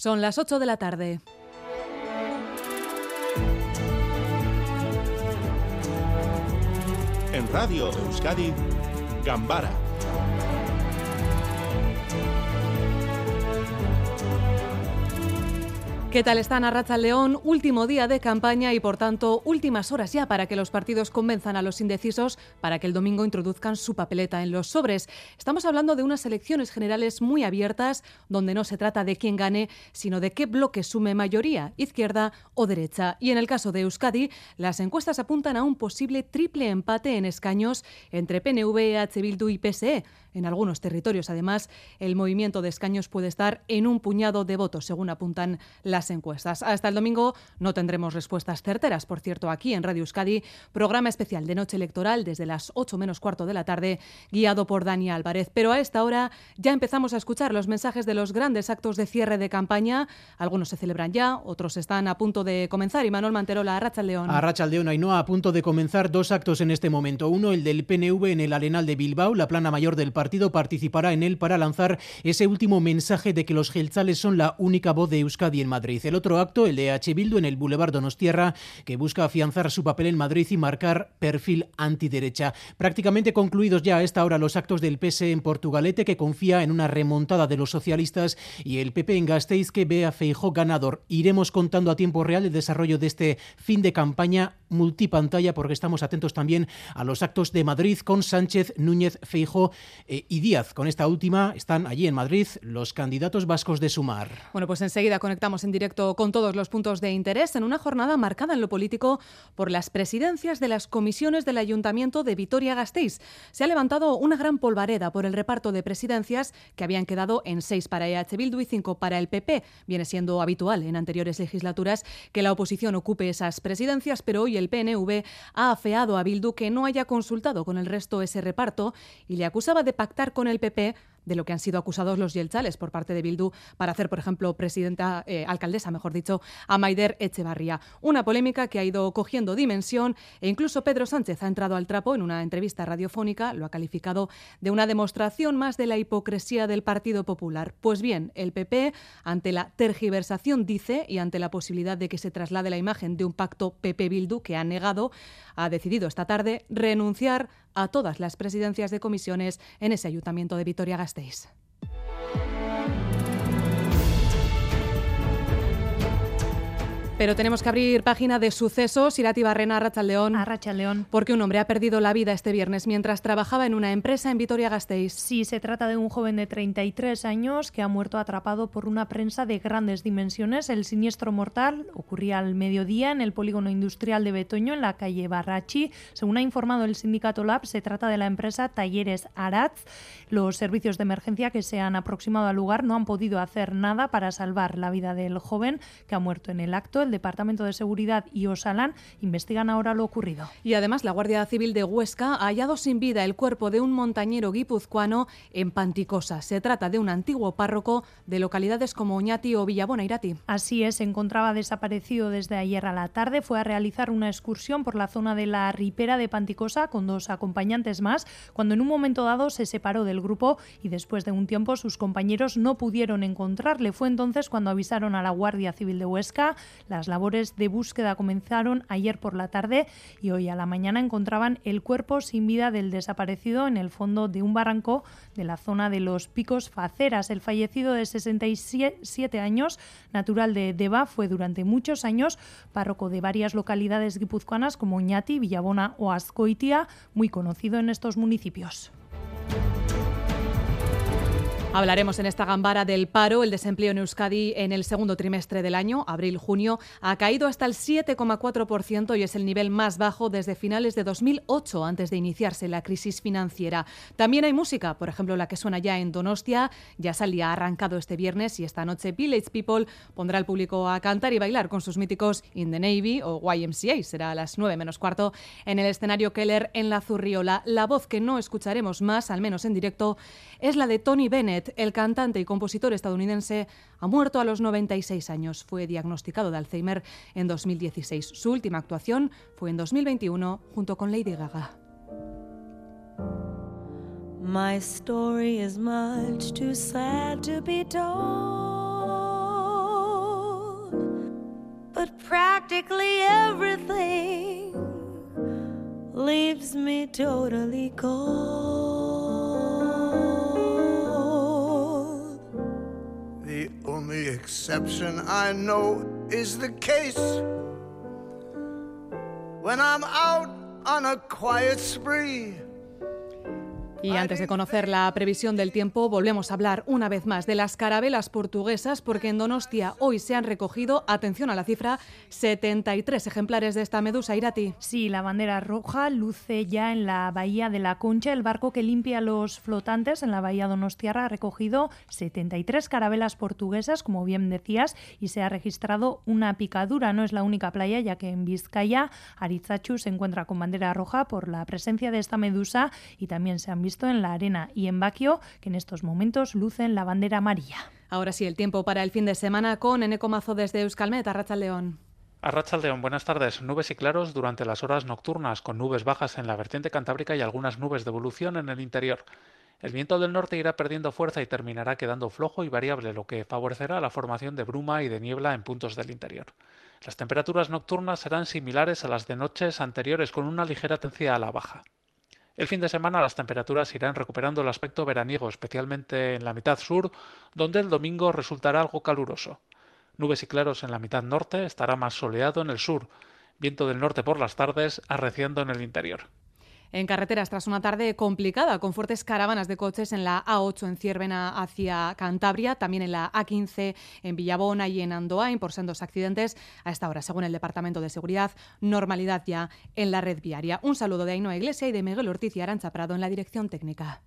Son las 8 de la tarde. En Radio Euskadi, Gambara ¿Qué tal están Arracha León? Último día de campaña y por tanto últimas horas ya para que los partidos convenzan a los indecisos para que el domingo introduzcan su papeleta en los sobres. Estamos hablando de unas elecciones generales muy abiertas donde no se trata de quién gane, sino de qué bloque sume mayoría, izquierda o derecha. Y en el caso de Euskadi, las encuestas apuntan a un posible triple empate en escaños entre PNV, EH Bildu y PSE. En algunos territorios, además, el movimiento de escaños puede estar en un puñado de votos, según apuntan las encuestas. Hasta el domingo no tendremos respuestas certeras. Por cierto, aquí en Radio Euskadi, programa especial de noche electoral desde las 8 menos cuarto de la tarde, guiado por Dani Álvarez. Pero a esta hora ya empezamos a escuchar los mensajes de los grandes actos de cierre de campaña. Algunos se celebran ya, otros están a punto de comenzar. Y Manuel Manterola, Arracha León. Arracha León, Ainhoa, a punto de comenzar dos actos en este momento. Uno, el del PNV en el Arenal de Bilbao, la plana mayor del partido participará en él para lanzar ese último mensaje de que los gelzales son la única voz de Euskadi en Madrid. El otro acto, el de H. Bildu en el Boulevard Donostierra, que busca afianzar su papel en Madrid y marcar perfil antiderecha. Prácticamente concluidos ya a esta hora los actos del PS en Portugalete, que confía en una remontada de los socialistas, y el PP en Gasteiz, que ve a Feijó ganador. Iremos contando a tiempo real el desarrollo de este fin de campaña multipantalla, porque estamos atentos también a los actos de Madrid con Sánchez, Núñez, Feijó eh, y Díaz. Con esta última están allí en Madrid los candidatos vascos de Sumar. Bueno, pues enseguida conectamos en directo con todos los puntos de interés en una jornada marcada en lo político por las presidencias de las comisiones del Ayuntamiento de Vitoria-Gasteiz. Se ha levantado una gran polvareda por el reparto de presidencias que habían quedado en seis para EH Bildu y cinco para el PP. Viene siendo habitual en anteriores legislaturas que la oposición ocupe esas presidencias, pero hoy el PNV ha afeado a Bildu que no haya consultado con el resto ese reparto y le acusaba de pactar con el PP de lo que han sido acusados los yelchales por parte de Bildu para hacer, por ejemplo, presidenta, eh, alcaldesa, mejor dicho, a Maider Echevarría. Una polémica que ha ido cogiendo dimensión e incluso Pedro Sánchez ha entrado al trapo en una entrevista radiofónica, lo ha calificado de una demostración más de la hipocresía del Partido Popular. Pues bien, el PP, ante la tergiversación, dice, y ante la posibilidad de que se traslade la imagen de un pacto PP-Bildu que ha negado, ha decidido esta tarde renunciar a todas las presidencias de comisiones en ese ayuntamiento de Vitoria-Gasteiz. these. Pero tenemos que abrir página de sucesos. Irati Barrena, Arrachaldeón. Arrachaldeón. Porque un hombre ha perdido la vida este viernes mientras trabajaba en una empresa en Vitoria-Gasteiz. Sí, se trata de un joven de 33 años que ha muerto atrapado por una prensa de grandes dimensiones. El siniestro mortal ocurría al mediodía en el polígono industrial de Betoño, en la calle Barrachi. Según ha informado el sindicato Lab, se trata de la empresa Talleres Aratz. Los servicios de emergencia que se han aproximado al lugar no han podido hacer nada para salvar la vida del joven que ha muerto en el acto. El Departamento de Seguridad y Osalán investigan ahora lo ocurrido. Y además la Guardia Civil de Huesca ha hallado sin vida el cuerpo de un montañero guipuzcoano en Panticosa. Se trata de un antiguo párroco de localidades como Oñati o Villabona, Irati. Así es, se encontraba desaparecido desde ayer a la tarde. Fue a realizar una excursión por la zona de la ripera de Panticosa con dos acompañantes más, cuando en un momento dado se separó del grupo y después de un tiempo sus compañeros no pudieron encontrarle. Fue entonces cuando avisaron a la Guardia Civil de Huesca. Las labores de búsqueda comenzaron ayer por la tarde y hoy a la mañana encontraban el cuerpo sin vida del desaparecido en el fondo de un barranco de la zona de los Picos Faceras. El fallecido de 67 años, natural de Deva, fue durante muchos años párroco de varias localidades guipuzcoanas como Ñati, Villabona o Azcoitia, muy conocido en estos municipios. Hablaremos en esta gambara del paro. El desempleo en Euskadi en el segundo trimestre del año, abril-junio, ha caído hasta el 7,4% y es el nivel más bajo desde finales de 2008, antes de iniciarse la crisis financiera. También hay música, por ejemplo, la que suena ya en Donostia. Ya salía arrancado este viernes y esta noche Village People pondrá al público a cantar y bailar con sus míticos In the Navy o YMCA. Será a las 9 menos cuarto en el escenario Keller en la Zurriola. La voz que no escucharemos más, al menos en directo, es la de Tony Bennett el cantante y compositor estadounidense, ha muerto a los 96 años. Fue diagnosticado de Alzheimer en 2016. Su última actuación fue en 2021 junto con Lady Gaga. My story is much too sad to be told, but practically everything leaves me totally cold. Only exception I know is the case when I'm out on a quiet spree. Y antes de conocer la previsión del tiempo, volvemos a hablar una vez más de las carabelas portuguesas, porque en Donostia hoy se han recogido, atención a la cifra, 73 ejemplares de esta medusa irati. Sí, la bandera roja luce ya en la bahía de la Concha. El barco que limpia los flotantes en la bahía Donostiarra ha recogido 73 carabelas portuguesas, como bien decías, y se ha registrado una picadura. No es la única playa, ya que en Vizcaya, Arizachu se encuentra con bandera roja por la presencia de esta medusa y también se han visto en la arena y en Baquio, que en estos momentos lucen la bandera amarilla. Ahora sí, el tiempo para el fin de semana con Eneco Mazo desde Euskalmet, Arracha León. Arrachaldeón, buenas tardes. Nubes y claros durante las horas nocturnas, con nubes bajas en la vertiente cantábrica y algunas nubes de evolución en el interior. El viento del norte irá perdiendo fuerza y terminará quedando flojo y variable, lo que favorecerá la formación de bruma y de niebla en puntos del interior. Las temperaturas nocturnas serán similares a las de noches anteriores, con una ligera tendencia a la baja. El fin de semana las temperaturas irán recuperando el aspecto veraniego, especialmente en la mitad sur, donde el domingo resultará algo caluroso. Nubes y claros en la mitad norte, estará más soleado en el sur, viento del norte por las tardes, arreciando en el interior. En carreteras, tras una tarde complicada, con fuertes caravanas de coches en la A8 en Ciervena hacia Cantabria, también en la A15 en Villabona y en Andoain por sendos accidentes. A esta hora, según el Departamento de Seguridad, normalidad ya en la red viaria. Un saludo de Ainhoa Iglesia y de Miguel Ortiz y Arancha Prado en la dirección técnica.